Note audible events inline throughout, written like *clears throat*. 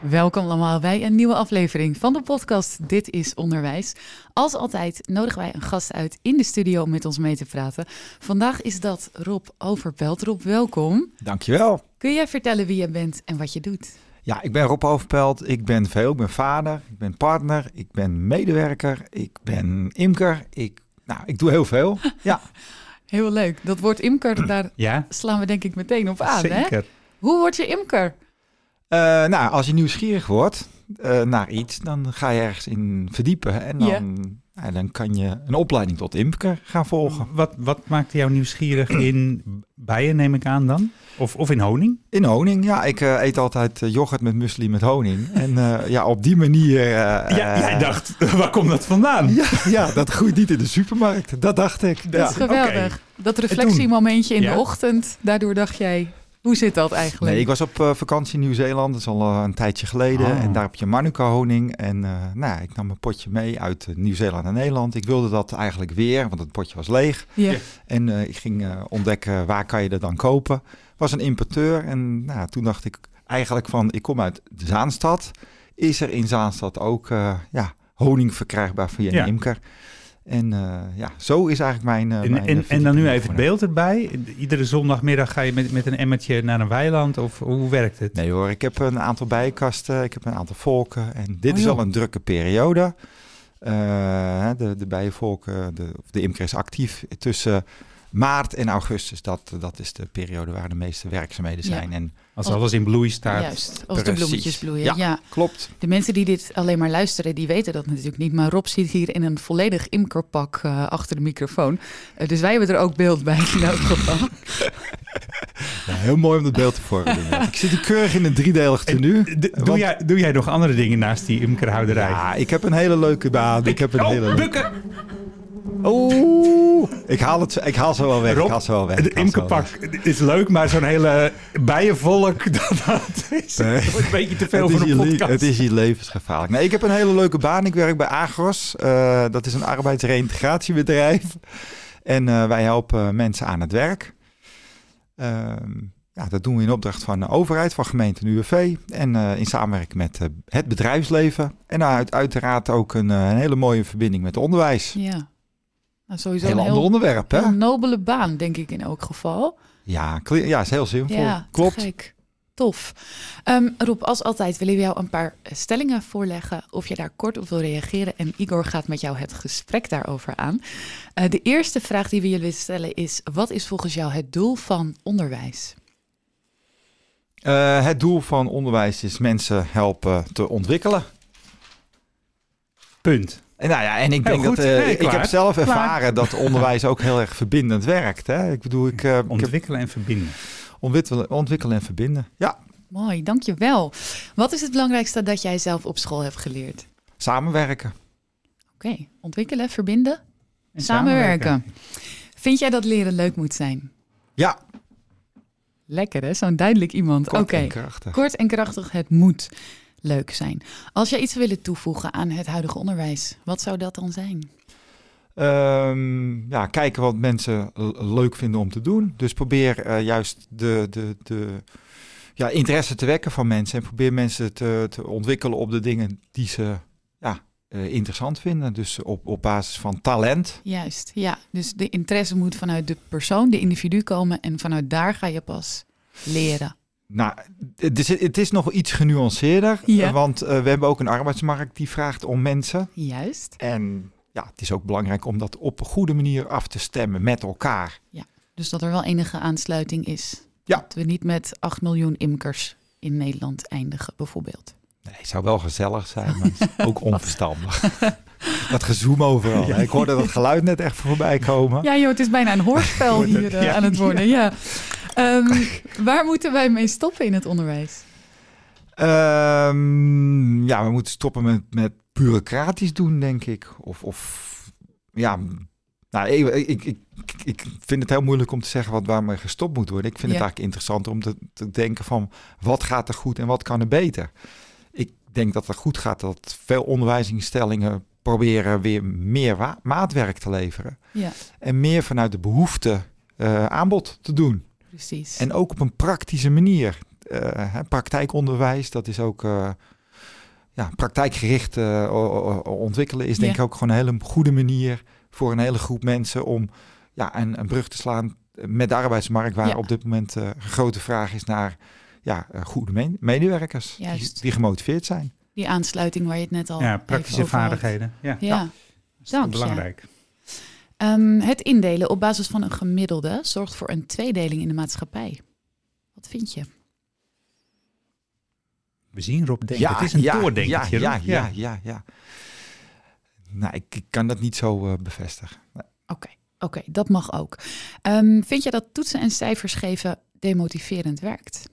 Welkom allemaal bij een nieuwe aflevering van de podcast Dit is Onderwijs. Als altijd nodigen wij een gast uit in de studio om met ons mee te praten. Vandaag is dat Rob Overpelt. Rob, welkom. Dankjewel. Kun jij vertellen wie je bent en wat je doet? Ja, ik ben Rob Overpelt. Ik ben veel. Ik ben vader. Ik ben partner. Ik ben medewerker. Ik ben imker. Ik, nou, ik doe heel veel. *laughs* Ja. Heel leuk. Dat woord imker, daar Ja, slaan we denk ik meteen op aan. Hè? zeker. Hoe word je imker? Eh, nou, als je nieuwsgierig wordt eh, naar iets, dan ga je ergens in verdiepen. En dan, Ja. dan kan je een opleiding tot imker gaan volgen. Wat, wat maakte jou nieuwsgierig in bijen, neem ik aan dan? Of, of in honing? In honing, ja. Ik eh, eet altijd yoghurt met muesli met honing. En eh, ja, op die manier... eh, Ja, jij dacht, *laughs* waar komt dat vandaan? Ja, ja, dat groeit niet in de supermarkt. Dat dacht ik. Dat Ja. is geweldig. Dat reflectiemomentje in Ja. de ochtend, daardoor dacht jij, hoe zit dat eigenlijk? Nee, ik was op eh, vakantie in Nieuw-Zeeland, dat is al eh, een tijdje geleden. Oh. En daar heb je Manuka honing. En eh, nou, ik nam een potje mee uit Nieuw-Zeeland en Nederland. Ik wilde dat eigenlijk weer, want het potje was leeg. Ja. Ja. En eh, ik ging ontdekken waar kan je dat dan kopen. Was een importeur en nou, toen dacht ik eigenlijk van, ik kom uit de Zaanstad. Is er in Zaanstad ook eh, ja, honing verkrijgbaar via Ja. een imker? En eh, ja, zo is eigenlijk mijn... eh, En, mijn, en, eh, en dan nu even het beeld erbij. Iedere zondagmiddag ga je met, met een emmertje naar een weiland? Of hoe werkt het? Nee hoor, ik heb een aantal bijenkasten, ik heb een aantal volken en dit Oh, is al een drukke periode. Eh, de, de bijenvolken, de, of de imker is actief tussen maart en augustus. Dat, dat is de periode waar de meeste werkzaamheden Ja. zijn. En Als alles in bloei staat. Juist, als de bloemetjes bloeien. Ja. ja. klopt, De mensen die dit alleen maar luisteren, die weten dat natuurlijk niet. Maar Rob zit hier in een volledig imkerpak eh, achter de microfoon. Eh, dus wij hebben er ook beeld bij in elk geval. *laughs* ja, heel mooi om dat beeld te vormen. ik zit hier keurig in een driedelig tenue. Doe, Want- jij, doe jij nog andere dingen naast die imkerhouderij? Ja, ik heb een hele leuke baan. Ik heb een oh, hele leuke... Oeh, ik haal, het, ik haal ze wel weg. Rob, ik haal ze wel weg. Imkerpak weg. is leuk, maar zo'n hele bijenvolk, *laughs* dat, dat is Nee. een beetje te veel het, voor is een podcast. het is hier levensgevaarlijk. Nee, ik heb een hele leuke baan. Ik werk bij Agros. Eh, dat is een arbeidsreïntegratiebedrijf. En eh, wij helpen mensen aan het werk. Ehm, ja, dat doen we in opdracht van de overheid, van gemeente en UWV. En eh, in samenwerking met het bedrijfsleven. En uit, uiteraard ook een, een hele mooie verbinding met onderwijs. Ja, nou, sowieso Heel een ander heel, onderwerp, hè? heel nobele baan, denk ik in elk geval. Ja, ja, is heel zinvol. Ja, Klopt. gek. Tof. Ehm, Rob, als altijd willen we jou een paar stellingen voorleggen. Of je daar kort op wil reageren. En Igor gaat met jou het gesprek daarover aan. Eh, de eerste vraag die we je willen stellen is... Wat is volgens jou het doel van onderwijs? Eh, het doel van onderwijs is mensen helpen te ontwikkelen. Punt. En nou ja, en ik denk dat eh, Nee, ik heb zelf Klaar. ervaren dat onderwijs ook heel erg verbindend werkt. Hè? Ik bedoel, ik, eh, ik heb Ontwikkelen en verbinden. ontwikkelen, ontwikkelen en verbinden. Ja, Mooi, dankjewel. Wat is het belangrijkste dat jij zelf op school hebt geleerd? samenwerken. Oké, ontwikkelen, verbinden, En samenwerken. Vind jij dat leren leuk moet zijn? Ja, Lekker hè, zo'n duidelijk iemand. Oké, kort en krachtig, het moet leuk zijn. Als jij iets wil willen toevoegen aan het huidige onderwijs, wat zou dat dan zijn? Ehm, ja, kijken wat mensen leuk vinden om te doen. Dus probeer eh, juist de, de, de ja, interesse te wekken van mensen. En probeer mensen te, te ontwikkelen op de dingen die ze ja, eh, interessant vinden. Dus op, op basis van talent. Juist, ja. Dus de interesse moet vanuit de persoon, de individu komen en vanuit daar ga je pas leren. Nou, het is, het is nog iets genuanceerder. Ja. Want eh, we hebben ook een arbeidsmarkt die vraagt om mensen. Juist. En ja, het is ook belangrijk om dat op een goede manier af te stemmen met elkaar. Dus dat er wel enige aansluiting is. Ja. Dat we niet met 8 miljoen imkers in Nederland eindigen, bijvoorbeeld. Nee, het zou wel gezellig zijn, maar het is *laughs* ook onverstandig. *laughs* dat gezoem overal. Ik hoorde dat geluid net echt voorbij komen. Ja, joh, het is bijna een hoorspel *laughs* hier eh, Ja. aan het worden. Ja. Ehm, waar moeten wij mee stoppen in het onderwijs? Ehm, ja, we moeten stoppen met, met bureaucratisch doen, denk ik. Of, of ja, nou, ik, ik, ik, ik vind het heel moeilijk om te zeggen wat waarmee gestopt moet worden. Ik vind Ja. het eigenlijk interessanter om te, te denken van wat gaat er goed en wat kan er beter. Ik denk dat het goed gaat dat veel onderwijsinstellingen proberen weer meer maatwerk te leveren. Ja, En meer vanuit de behoefte eh, aanbod te doen. Precies. En ook op een praktische manier. Eh, hè, praktijkonderwijs, dat is ook eh, ja, praktijkgericht eh, ontwikkelen, is denk Ja. ik ook gewoon een hele goede manier voor een hele groep mensen om ja, een, een brug te slaan met de arbeidsmarkt, waar Ja. op dit moment eh, een grote vraag is naar ja, goede me- medewerkers die, Juist. die gemotiveerd zijn. Die aansluiting waar je het net al Ja, praktische vaardigheden. Ja, Ja. dat is dank belangrijk. Ehm, het indelen op basis van een gemiddelde zorgt voor een tweedeling in de maatschappij. Wat vind je? We zien Rob denken. het is een ja, doordenkertje. Ja, ja, ja, ja, ja. Nou, ik, ik kan dat niet zo eh, bevestigen. Oké, oké, dat mag ook. Ehm, vind je dat toetsen en cijfers geven demotiverend werkt?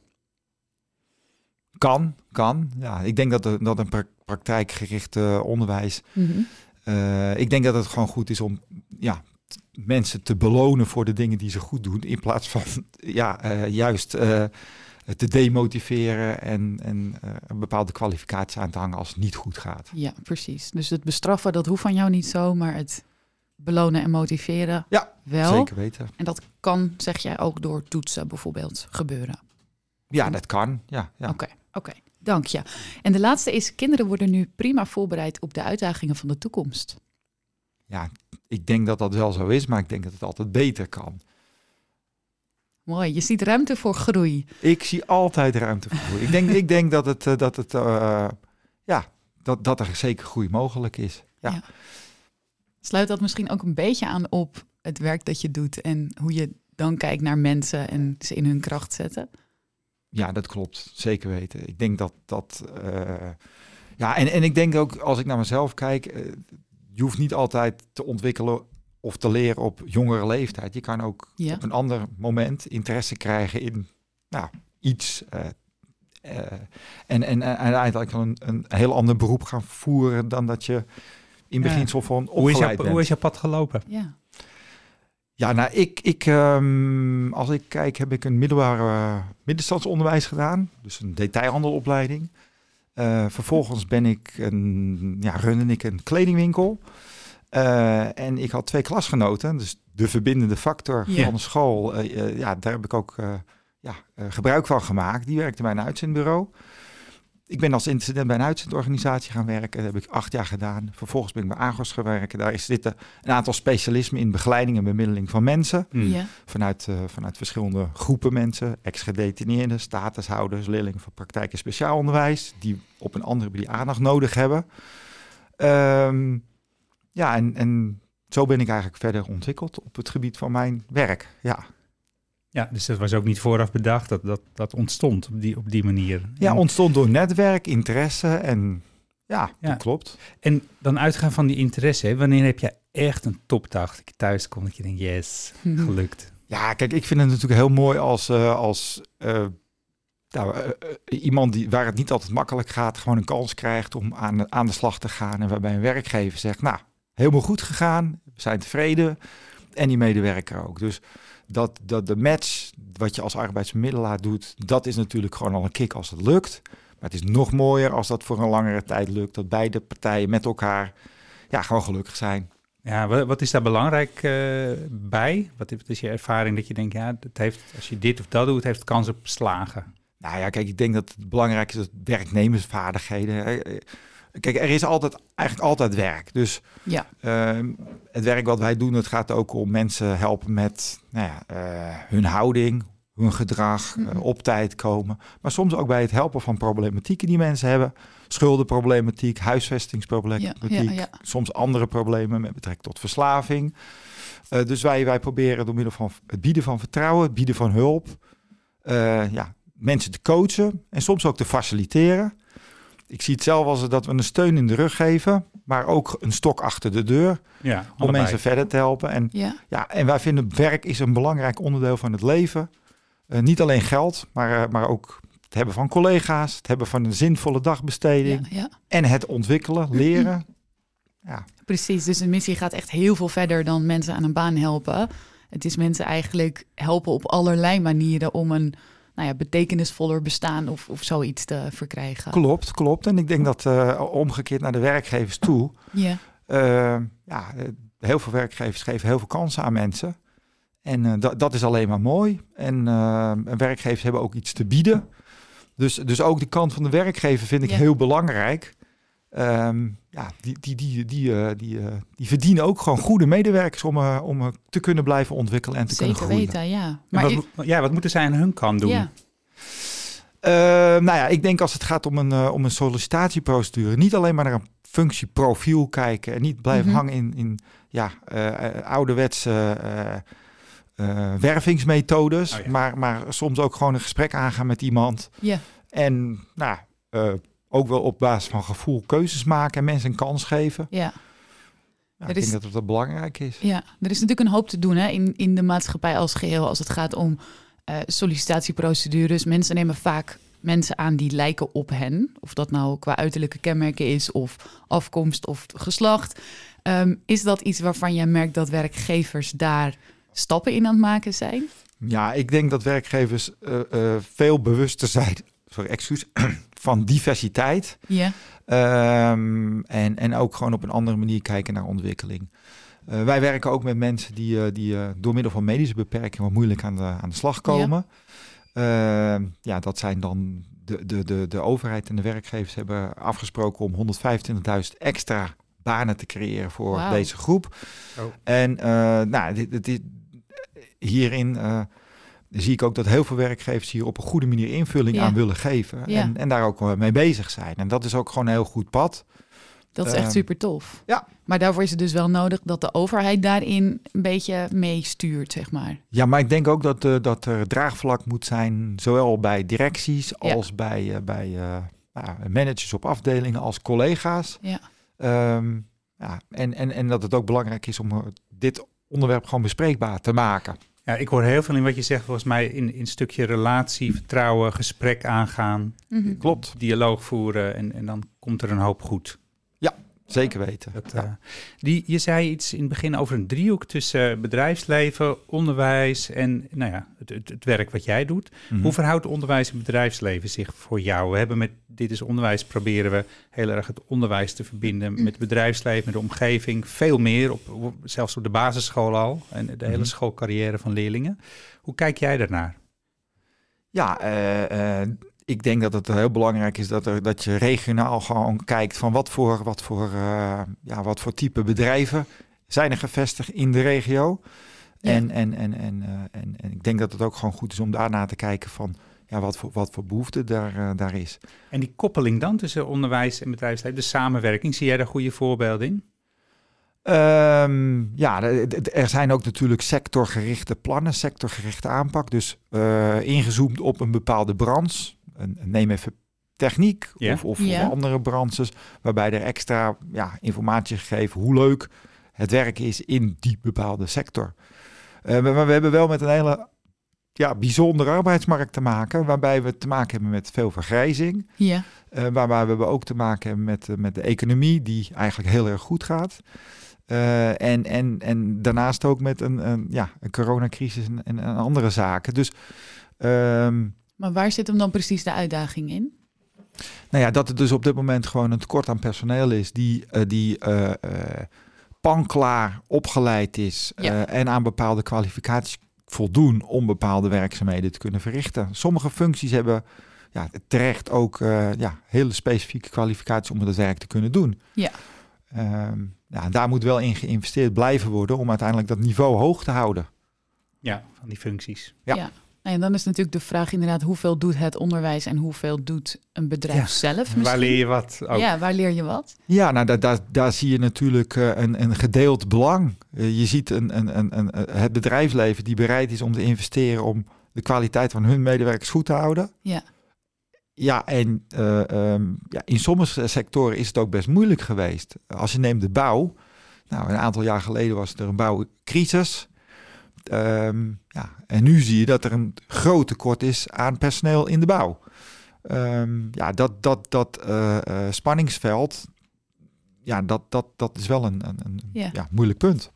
Kan, kan. Ja, ik denk dat, de, dat een pra- praktijkgericht eh, onderwijs. Mhm. eh, ik denk dat het gewoon goed is om ja, mensen te belonen voor de dingen die ze goed doen. In plaats van *laughs* ja, eh, juist eh, te demotiveren en, en eh, een bepaalde kwalificatie aan te hangen als het niet goed gaat. Ja, precies. Dus het bestraffen, dat hoeft van jou niet zo, maar het belonen en motiveren Ja, wel. Zeker weten. En dat kan, zeg jij, ook door toetsen bijvoorbeeld gebeuren. Ja, dat kan. Ja, ja. Oké, oké. Dank je. En de laatste is, kinderen worden nu prima voorbereid op de uitdagingen van de toekomst. Ja, ik denk dat dat wel zo is, maar ik denk dat het altijd beter kan. Mooi, je ziet ruimte voor groei. Ik zie altijd ruimte voor. groei. ik denk, ik denk dat het, eh, dat het eh, ja, dat, dat er zeker groei mogelijk is. Ja. Ja. Sluit dat misschien ook een beetje aan op het werk dat je doet en hoe je dan kijkt naar mensen en ze in hun kracht zetten? Ja, dat klopt. Zeker weten. Ik denk dat dat. eh, ja, en, en ik denk ook als ik naar mezelf kijk, je hoeft niet altijd te ontwikkelen of te leren op jongere leeftijd. Je kan ook Ja. op een ander moment interesse krijgen in nou, iets. eh, eh, en, en, en uiteindelijk een, een heel ander beroep gaan voeren dan dat je in Ja. beginsel van Hoe, is bent. hoe is jouw pad gelopen? Ja. Ja, nou, ik, ik, ehm, als ik kijk, heb ik een middelbaar eh, middenstandsonderwijs gedaan. Dus een detailhandelopleiding. Eh, vervolgens ben ik een, ja, runde ik een kledingwinkel. Eh, en ik had twee klasgenoten, dus de verbindende factor van de school. eh, ja, daar heb ik ook ja, gebruik van gemaakt. Die werkte bij een uitzendbureau. Ik ben als incident bij een uitzendorganisatie gaan werken. Dat heb ik acht jaar gedaan. Vervolgens ben ik bij Agos gaan werken. Daar is zitten een aantal specialismen in begeleiding en bemiddeling van mensen. Hm. Ja. Vanuit, eh, vanuit verschillende groepen mensen. Ex-gedetineerden, statushouders, leerlingen van praktijk en speciaal onderwijs. Die op een andere manier aandacht nodig hebben. Ehm, ja, en, en zo ben ik eigenlijk verder ontwikkeld op het gebied van mijn werk. Ja, Ja, dus dat was ook niet vooraf bedacht. Dat, dat, dat ontstond op die, op die manier. ja ontstond door netwerk, interesse en ja, Ja. dat klopt. En dan uitgaan van die interesse. hè, Wanneer heb je echt een topdag dat je thuis komt dat je denkt, yes, gelukt. Ja, kijk, ik vind het natuurlijk heel mooi als, eh, als eh, nou, eh, iemand die, waar het niet altijd makkelijk gaat, gewoon een kans krijgt om aan, aan de slag te gaan. En waarbij een werkgever zegt, nou, helemaal goed gegaan, we zijn tevreden. En die medewerker ook. Dus dat, dat de match, wat je als arbeidsmiddelaar doet, dat is natuurlijk gewoon al een kick als het lukt. Maar het is nog mooier als dat voor een langere tijd lukt. Dat beide partijen met elkaar ja, gewoon gelukkig zijn. Ja, wa- wat is daar belangrijk eh, bij? Wat is- je ervaring dat je denkt, ja, het heeft, als je dit of dat doet, heeft het kans op slagen? Nou ja, kijk, ik denk dat het belangrijk is dat werknemersvaardigheden. Kijk, er is altijd, eigenlijk altijd werk. Dus Ja. ehm, het werk wat wij doen, het gaat ook om mensen helpen met nou ja, eh, hun houding, hun gedrag, eh, op tijd komen. Maar soms ook bij het helpen van problematieken die mensen hebben. Schuldenproblematiek, huisvestingsproblematiek. Ja, ja, ja. Soms andere problemen met betrekking tot verslaving. Eh, dus wij, wij proberen door middel van het bieden van vertrouwen, het bieden van hulp, ja, mensen te coachen en soms ook te faciliteren. Ik zie het zelf als dat we een steun in de rug geven, maar ook een stok achter de deur Ja, om allebei. mensen verder te helpen. En, Ja. ja, en wij vinden werk is een belangrijk onderdeel van het leven. Eh, niet alleen geld, maar, eh, maar ook het hebben van collega's, het hebben van een zinvolle dagbesteding Ja, ja. en het ontwikkelen, leren. Ja, Precies, dus een missie gaat echt heel veel verder dan mensen aan een baan helpen. Het is mensen eigenlijk helpen op allerlei manieren om een nou ja, betekenisvoller bestaan of, of zoiets te verkrijgen. Klopt, klopt. En ik denk dat uh, omgekeerd naar de werkgevers toe. Ja. Uh, ja, heel veel werkgevers geven heel veel kansen aan mensen. En dat, dat is alleen maar mooi. En werkgevers hebben ook iets te bieden. Dus, dus ook de kant van de werkgever vind ik Ja. heel belangrijk. Ehm, ja, die, die, die, die, eh, die, eh, die verdienen ook gewoon goede medewerkers om, eh, om te kunnen blijven ontwikkelen en te Zeker kunnen groeien. weten, ja. Maar wat, ik, ja, wat moeten zij aan hun kant doen? ja, Eh, nou ja, ik denk als het gaat om een, om een sollicitatieprocedure, niet alleen maar naar een functieprofiel kijken en niet blijven Mhm. hangen in, in ja, ouderwetse eh, eh, wervingsmethodes, Oh ja. maar, maar soms ook gewoon een gesprek aangaan met iemand. ja, En nou, eh, ook wel op basis van gevoel keuzes maken en mensen een kans geven. ja. Ja, ik is- denk dat dat belangrijk is. Ja, er is natuurlijk een hoop te doen hè, in, in de maatschappij als geheel als het gaat om eh, sollicitatieprocedures. Mensen nemen vaak mensen aan die lijken op hen. Of dat nou qua uiterlijke kenmerken is of afkomst of geslacht. Ehm, is dat iets waarvan jij merkt dat werkgevers daar stappen in aan het maken zijn? Ja, ik denk dat werkgevers eh, eh, veel bewuster zijn sorry, excuus, *clears throat* van diversiteit. Ja, Ehm, en, en ook gewoon op een andere manier kijken naar ontwikkeling. Eh, wij werken ook met mensen die, eh, die eh, door middel van medische beperkingen wat moeilijk aan de, aan de slag komen. Ja, ja dat zijn dan de, de, de, de overheid en de werkgevers hebben afgesproken om 125.000 extra banen te creëren voor deze groep. Oh. En eh, nou, dit, dit, dit- hierin eh, zie ik ook dat heel veel werkgevers hier op een goede manier invulling Ja. aan willen geven. Ja. En, en daar ook mee bezig zijn. En dat is ook gewoon een heel goed pad. dat is echt Ehm, super tof. ja. Maar daarvoor is het dus wel nodig dat de overheid daarin een beetje meestuurt, zeg maar. Ja, maar ik denk ook dat, eh, dat er draagvlak moet zijn, zowel bij directies Ja. als bij, eh, bij eh, nou, managers op afdelingen als collega's. Ja, Ehm, ja, en, en, en dat het ook belangrijk is om dit onderwerp gewoon bespreekbaar te maken. Ja, ik hoor heel veel in wat je zegt, volgens mij in, in een stukje relatie, vertrouwen, gesprek aangaan, Mhm. Klopt, dialoog voeren en, en dan komt er een hoop goed. Zeker weten. Dat, Ja. eh, die, je zei iets in het begin over een driehoek tussen bedrijfsleven, onderwijs en nou ja, het, het, het werk wat jij doet. Mhm. Hoe verhoudt onderwijs en bedrijfsleven zich voor jou? We hebben met Dit is Onderwijs proberen we heel erg het onderwijs te verbinden met het bedrijfsleven, met de omgeving. Veel meer, op, op- zelfs op de basisschool al en de hele Mhm. schoolcarrière van leerlingen. Hoe kijk jij daarnaar? Ja, eh, eh, ik denk dat het heel belangrijk is dat, er, dat je regionaal gewoon kijkt van wat voor, wat, voor, eh, ja, wat voor type bedrijven zijn er gevestigd in de regio. Ja. En, en, en, en, eh, en, en ik denk dat het ook gewoon goed is om daarna te kijken van ja, wat, voor, wat voor behoefte daar, eh, daar is. En die koppeling dan tussen onderwijs en bedrijfsleven, de samenwerking, zie jij daar goede voorbeelden in? Ehm, ja, er zijn ook natuurlijk sectorgerichte plannen, sectorgerichte aanpak. Dus ingezoomd op een bepaalde branche. Een, neem even techniek of, of, Ja. of andere branches, waarbij er extra ja, informatie is gegeven hoe leuk het werk is in die bepaalde sector. Eh, maar we hebben wel met een hele ja, bijzondere arbeidsmarkt te maken, waarbij we te maken hebben met veel vergrijzing. ja, Eh, waarbij we ook te maken hebben met, eh, met de economie, die eigenlijk heel erg goed gaat. Eh, en, en, en daarnaast ook met een, een, ja, een coronacrisis en, en, en andere zaken. Dus ehm, maar waar zit hem dan precies de uitdaging in? nou ja, dat het dus op dit moment gewoon een tekort aan personeel is die, eh, die eh, eh, panklaar opgeleid is Ja. eh, en aan bepaalde kwalificaties voldoen om bepaalde werkzaamheden te kunnen verrichten. Sommige functies hebben ja, terecht ook eh, ja, hele specifieke kwalificaties om het werk te kunnen doen. Ja. Ehm, ja, daar moet wel in geïnvesteerd blijven worden om uiteindelijk dat niveau hoog te houden. Ja, van die functies. Ja. Nou, en dan is natuurlijk de vraag inderdaad, hoeveel doet het onderwijs en hoeveel doet een bedrijf Ja. zelf misschien? Waar leer je wat? Ook. Ja, waar leer je wat? Ja, nou, daar, daar, daar zie je natuurlijk eh, een, een gedeeld belang. Eh, je ziet een, een, een, een, eh, het bedrijfsleven die bereid is om te investeren om de kwaliteit van hun medewerkers goed te houden. Ja. Ja, en eh, ehm, ja, in sommige sectoren is het ook best moeilijk geweest. Als je neemt de bouw. Nou, een aantal jaar geleden was er een bouwcrisis. Ehm, ja, en nu zie je dat er een groot tekort is aan personeel in de bouw. Ehm, ja, dat, dat, dat eh, eh, spanningsveld, ja, dat, dat, dat is wel een, een, een Ja. ja. moeilijk punt.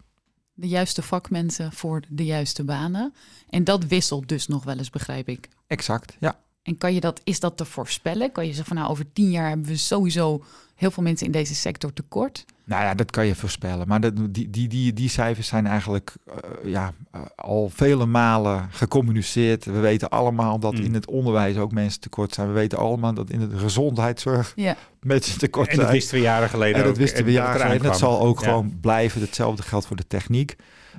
De juiste vakmensen voor de juiste banen. En dat wisselt dus nog wel eens, begrijp ik. Exact, ja. En kan je dat, is dat te voorspellen? Kan je zeggen van nou, over tien jaar hebben we sowieso heel veel mensen in deze sector tekort? Nou ja, dat kan je voorspellen. Maar dat, die, die, die, die cijfers zijn eigenlijk eh, ja, eh, al vele malen gecommuniceerd. We weten allemaal dat Mm. in het onderwijs ook mensen tekort zijn. We weten allemaal dat in de gezondheidszorg Ja. mensen tekort En dat zijn. wisten we jaren geleden En dat ook, wisten we en jaren het geleden. eraan Dat zal ook Ja. gewoon blijven. Hetzelfde geldt voor de techniek.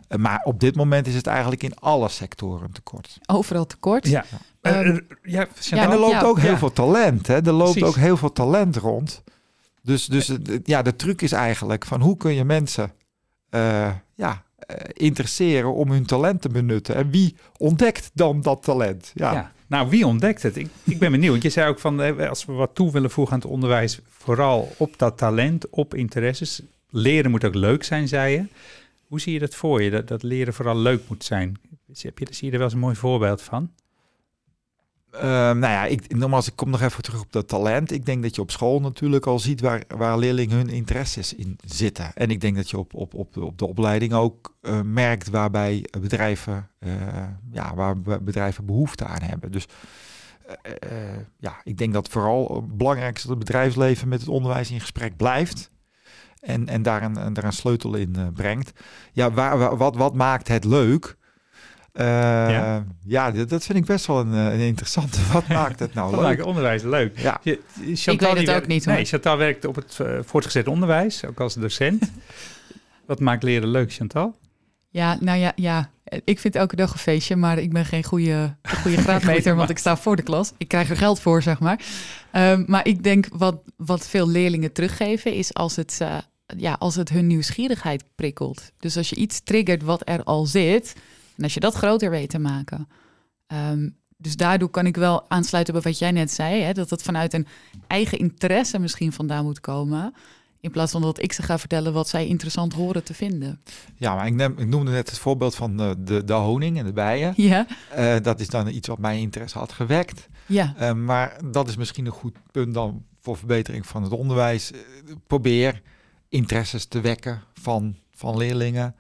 Eh, maar op dit moment is het eigenlijk in alle sectoren tekort. Overal tekort. Ja. Ehm, Eh, eh, ja, en er loopt ja, ook heel ja. veel talent. Hè? Er loopt Precies. ook heel veel talent rond. Dus, dus ja, de truc is eigenlijk van hoe kun je mensen eh, ja, eh, interesseren om hun talent te benutten. En wie ontdekt dan dat talent? Ja, Ja. Nou, wie ontdekt het? Ik, ik ben benieuwd. Want je zei ook van, eh, als we wat toe willen voegen aan het onderwijs, vooral op dat talent, op interesses. Leren moet ook leuk zijn, zei je. Hoe zie je dat voor je, dat, dat leren vooral leuk moet zijn? Heb je, zie je er wel eens een mooi voorbeeld van? Ehm, nou ja, ik, nogmaals, ik kom nog even terug op dat talent. Ik denk dat je op school natuurlijk al ziet waar, waar leerlingen hun interesses in zitten. En ik denk dat je op, op, op, op de opleiding ook eh, merkt waarbij bedrijven, eh, ja, waar be- bedrijven behoefte aan hebben. Dus eh, ja, ik denk dat vooral belangrijk is dat het bedrijfsleven met het onderwijs in gesprek blijft. En, en daar, een, daar een sleutel in brengt. Ja, waar- wat, wat maakt het leuk? Eh, Ja. ja, dat, dat vind ik best wel een, eh, een interessante. *laughs* Wat maakt het nou Dat leuk? maakt onderwijs leuk. Ja, Je, Chantal, weet het ook werkt- niet, hoor. Nee, Chantal werkt op het eh, voortgezet onderwijs, ook als docent. *laughs* Wat maakt leren leuk, Chantal? Ja, nou ja, ja, ik vind elke dag een feestje, maar ik ben geen goede, goede *laughs* graadmeter, want ik sta voor de klas. Ik krijg er geld voor, zeg maar. Ehm, maar ik denk wat, wat veel leerlingen teruggeven is als het, eh, ja, als het hun nieuwsgierigheid prikkelt. Dus als je iets triggert wat er al zit, en als je dat groter weet te maken. Ehm, dus daardoor kan ik wel aansluiten bij wat jij net zei, hè, dat het vanuit een eigen interesse misschien vandaan moet komen. In plaats van dat ik ze ga vertellen wat zij interessant horen te vinden. ja maar ik, neem, ik noemde net het voorbeeld van de, de, de honing en de bijen. Ja, Eh, dat is dan iets wat mijn interesse had gewekt. ja. Eh, maar dat is misschien een goed punt dan voor verbetering van het onderwijs. Eh, probeer interesses te wekken van, van leerlingen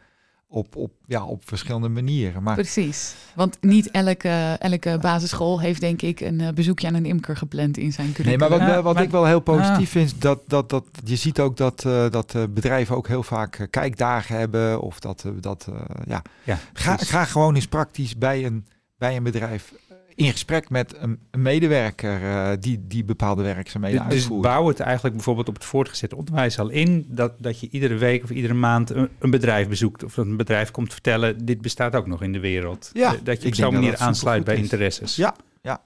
op, op, ja, op verschillende manieren. Maar Precies. Want niet elke, elke basisschool heeft, denk ik, een eh, bezoekje aan een imker gepland in zijn Nee, curriculum. maar wat, Ja, wat maar- ik wel heel positief Ah. vind, is dat, dat, dat je ziet ook dat, eh, dat eh, bedrijven ook heel vaak kijkdagen hebben. Of dat, dat eh, ja. Ja, Ga, ga gewoon eens praktisch bij een, bij een bedrijf in gesprek met een, een medewerker eh, die, die bepaalde werkzaamheden Dus uitvoert. bouw het eigenlijk bijvoorbeeld op het voortgezet onderwijs al in. Dat, dat je iedere week of iedere maand een, een bedrijf bezoekt. Of dat een bedrijf komt vertellen, dit bestaat ook nog in de wereld. Ja, Eh, dat je ik op zo'n manier dat aansluit bij is. interesses. Ja, ja.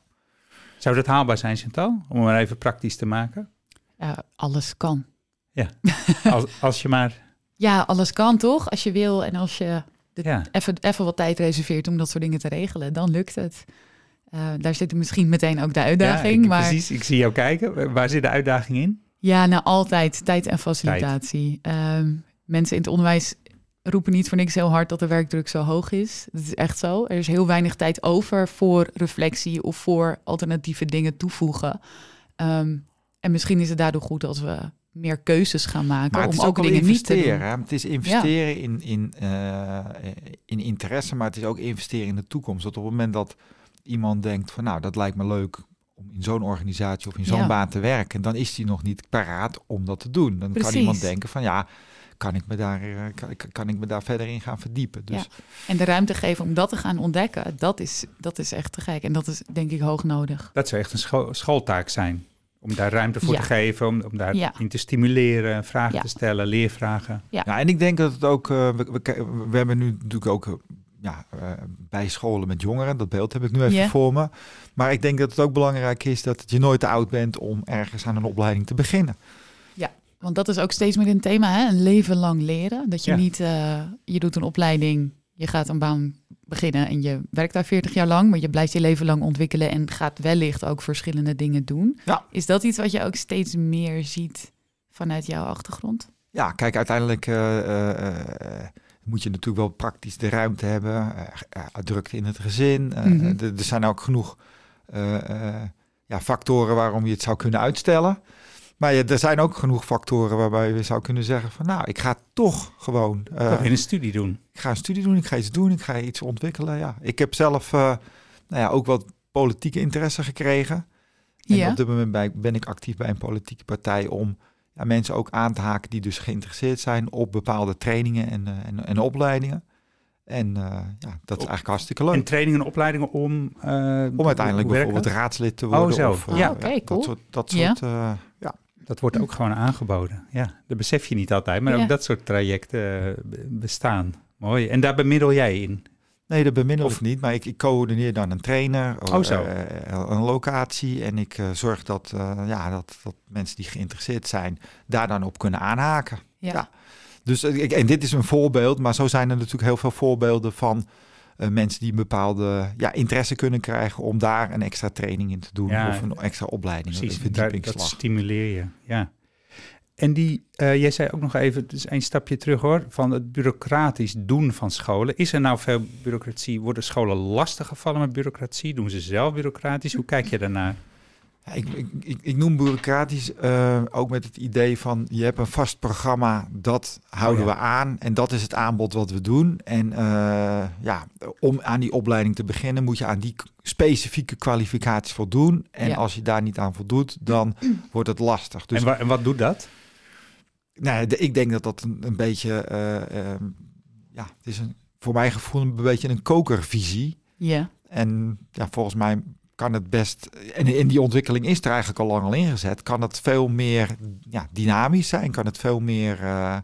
Zou dat haalbaar zijn, Chantal? Om het maar even praktisch te maken. Ja, alles kan. *laughs* Als, als je maar... Ja, alles kan toch? Als je wil en als je Ja. even, even wat tijd reserveert om dat soort dingen te regelen, dan lukt het. Eh, daar zit misschien meteen ook de uitdaging. Ja, ik- maar Precies, ik zie jou kijken. Waar zit de uitdaging in? ja, nou altijd tijd en facilitatie. Ehm, mensen in het onderwijs roepen niet voor niks heel hard dat de werkdruk zo hoog is. Dat is echt zo. Er is heel weinig tijd over voor reflectie of voor alternatieve dingen toevoegen. Ehm, en misschien is het daardoor goed als we meer keuzes gaan maken Maar het om is ook ook dingen niet te doen. hè. Het is investeren in, in, eh, in interesse, maar het is ook investeren in de toekomst. Dat op het moment dat iemand denkt van nou, dat lijkt me leuk om in zo'n organisatie of in zo'n Ja. baan te werken, dan is die nog niet paraat om dat te doen. Dan Precies. kan iemand denken van ja, kan ik me daar, eh, kan, ik- kan ik me daar verder in gaan verdiepen. Dus Ja. En de ruimte geven om dat te gaan ontdekken, dat is, dat is echt te gek. En dat is denk ik hoog nodig. Dat zou echt een scho- schooltaak zijn. Om daar ruimte voor Ja. te geven, om, om daarin Ja. te stimuleren, vragen Ja. te stellen, leervragen. Ja, en ik denk dat het ook, eh, we, we, we hebben nu natuurlijk ook eh, ja, eh, bij scholen met jongeren, dat beeld heb ik nu even Ja. voor me. Maar ik denk dat het ook belangrijk is dat je nooit te oud bent om ergens aan een opleiding te beginnen. Want dat is ook steeds meer een thema, hè? een leven lang leren. Dat je Ja. niet, eh, je doet een opleiding, je gaat een baan beginnen en je werkt daar 40 jaar lang, maar je blijft je leven lang ontwikkelen en gaat wellicht ook verschillende dingen doen. Ja. Is dat iets wat je ook steeds meer ziet vanuit jouw achtergrond? Ja, kijk, uiteindelijk eh, moet je natuurlijk wel praktisch de ruimte hebben. eh, drukte in het gezin. Mhm. er- zijn ook genoeg ja, factoren waarom je het zou kunnen uitstellen. Maar ja, er zijn ook genoeg factoren waarbij je zou kunnen zeggen van nou, ik ga toch gewoon. in een studie doen. ik ga een studie doen, ik ga iets doen, ik ga iets ontwikkelen. Ja, ik heb zelf nou ja, ook wat politieke interesse gekregen. En Ja. op dit moment ben ik actief bij een politieke partij om ja, mensen ook aan te haken die dus geïnteresseerd zijn op bepaalde trainingen en, eh, en, en opleidingen. En eh, ja, dat is eigenlijk hartstikke leuk. En trainingen en opleidingen om... eh, om uiteindelijk bijvoorbeeld raadslid te worden. Oh, zo. Of, Ah, oké, cool. Dat soort, dat Ja. soort eh, ja. Dat wordt ook gewoon aangeboden. Ja, dat besef je niet altijd. Maar Ja. ook dat soort trajecten be- bestaan. Mooi. En daar bemiddel jij in. Nee, dat bemiddel Of- ik niet, maar ik, ik coördineer dan een trainer, Oh, zo. eh, een locatie en ik eh, zorg dat, eh, ja, dat, dat mensen die geïnteresseerd zijn daar dan op kunnen aanhaken. Ja. Ja. Dus eh, ik, en dit is een voorbeeld, maar zo zijn er natuurlijk heel veel voorbeelden van eh, mensen die een bepaalde ja, interesse kunnen krijgen om daar een extra training in te doen Ja, of een extra opleiding, Precies, dat verdiepingsslag. stimuleer je. Ja. En die, eh, jij zei ook nog even, het is een stapje terug hoor, van het bureaucratisch doen van scholen. Is er nou veel bureaucratie? Worden scholen lastig gevallen met bureaucratie? Doen ze zelf bureaucratisch? Hoe kijk je daarnaar? Ja, ik, ik, ik, ik noem bureaucratisch eh, ook met het idee van je hebt een vast programma, dat houden Oh ja. we aan en dat is het aanbod wat we doen. En eh, ja, om aan die opleiding te beginnen moet je aan die specifieke kwalificaties voldoen. En Ja. als je daar niet aan voldoet, dan wordt het lastig. Dus en, wa- en wat doet dat? Nou, de- ik denk dat dat een, een beetje, eh, ehm, ja, het is een, voor mijn gevoel een beetje een kokervisie. Ja. En ja, volgens mij kan het best, en in die ontwikkeling is er eigenlijk al lang al ingezet, kan het veel meer ja, dynamisch zijn, kan het veel meer eh,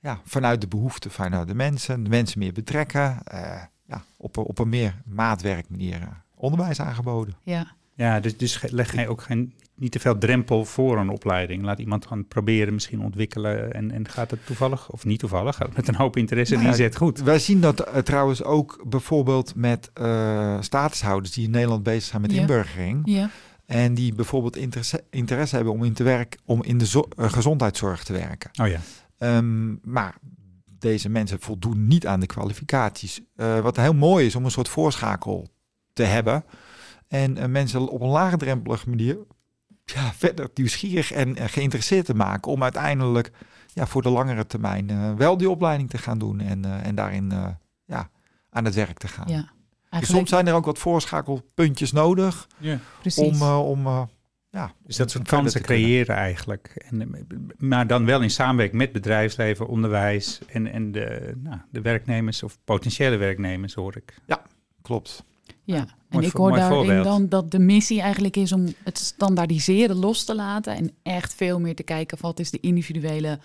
ja, vanuit de behoeften vanuit de mensen, de mensen meer betrekken, eh, ja, op, een- op een meer maatwerk manier eh, onderwijs aangeboden. Ja. Ja, dus, dus leg je ook geen, niet te veel drempel voor een opleiding. Laat iemand gaan proberen, misschien ontwikkelen. En, en gaat het toevallig, of niet toevallig, gaat *laughs* het met een hoop interesse en Nou ja, inzet goed. Wij zien dat eh, trouwens ook bijvoorbeeld met eh, statushouders die in Nederland bezig zijn met Ja. inburgering. Ja. En die bijvoorbeeld interesse, interesse hebben om in, te werk, om in de zo- eh, gezondheidszorg te werken. Oh ja, Ehm, maar deze mensen voldoen niet aan de kwalificaties. Eh, wat heel mooi is om een soort voorschakel te hebben. En mensen op een laagdrempelige manier ja, verder nieuwsgierig en geïnteresseerd te maken. Om uiteindelijk ja, voor de langere termijn eh, wel die opleiding te gaan doen. En, eh, en daarin eh, ja, aan het werk te gaan. ja. Dus Eigenlijk, soms zijn er ook wat voorschakelpuntjes nodig ja. precies. om, om ja, Dus dat soort kansen te kunnen. creëren eigenlijk. En, maar dan wel in samenwerking met bedrijfsleven, onderwijs en, en de, nou, de werknemers of potentiële werknemers hoor ik. Klopt. Ja, en Mooi ik hoor daarin voorbeeld. dan dat de missie eigenlijk is om het standaardiseren los te laten en echt veel meer te kijken wat is de individuele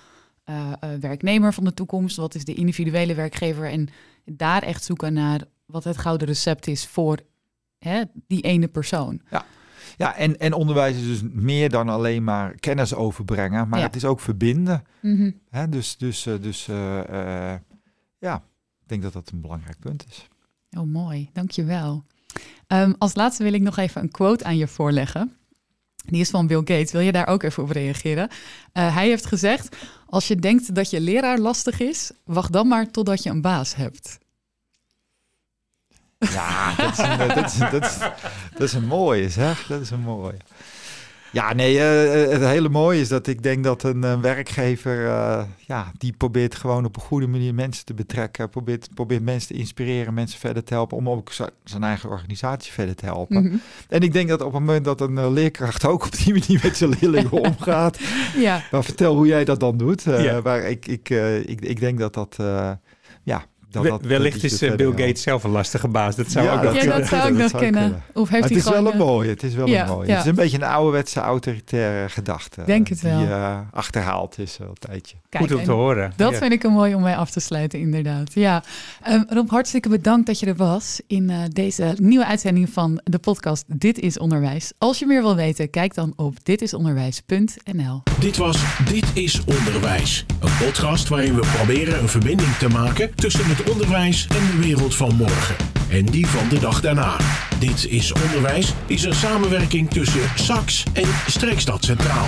eh, eh, werknemer van de toekomst, wat is de individuele werkgever en daar echt zoeken naar wat het gouden recept is voor hè, die ene persoon. Ja, en, en onderwijs is dus meer dan alleen maar kennis overbrengen, maar Ja. het is ook verbinden. Hè? Dus, dus, eh, dus ja, ik denk dat dat een belangrijk punt is. Oh, mooi. Dankjewel. Um, als laatste wil ik nog even een quote aan je voorleggen. Die is van Bill Gates. Wil je daar ook even op reageren? Uh, hij heeft gezegd: Als je denkt dat je leraar lastig is, wacht dan maar totdat je een baas hebt. Ja, dat is een, dat is een mooie, zeg. Dat is een mooie. Ja, nee, uh, het hele mooie is dat ik denk dat een uh, werkgever, uh, ja, die probeert gewoon op een goede manier mensen te betrekken, probeert, probeert mensen te inspireren, mensen verder te helpen, om ook zijn eigen organisatie verder te helpen. Mm -hmm. En ik denk dat op het moment dat een uh, leerkracht ook op die manier met zijn leerlingen *laughs* omgaat, ja. maar vertel hoe jij dat dan doet. Uh, ja. Maar ik, ik, uh, ik, ik denk dat dat, uh, ja, dat, dat, Wellicht dat is uh, Bill Gates zelf een lastige baas. Dat zou ja, ook nog ja, kunnen. dat zou ik *laughs* nog kennen. Of heeft het is wel een mooie. Het is wel ja, een mooie. Ja. Het is een beetje een ouderwetse autoritaire gedachte. Denk het wel. Die uh, achterhaald is al een tijdje. Kijk, Goed om te horen. Dat ja. vind ik een mooi om mij af te sluiten, inderdaad. Ja, um, Rob, hartstikke bedankt dat je er was in uh, deze nieuwe uitzending van de podcast Dit is Onderwijs. Als je meer wil weten, kijk dan op ditisonderwijs.nl. Dit was Dit is Onderwijs. Een podcast waarin we proberen een verbinding te maken tussen onderwijs en de wereld van morgen. En die van de dag daarna. Dit is Onderwijs is een samenwerking tussen SAX en Streekstad Centraal.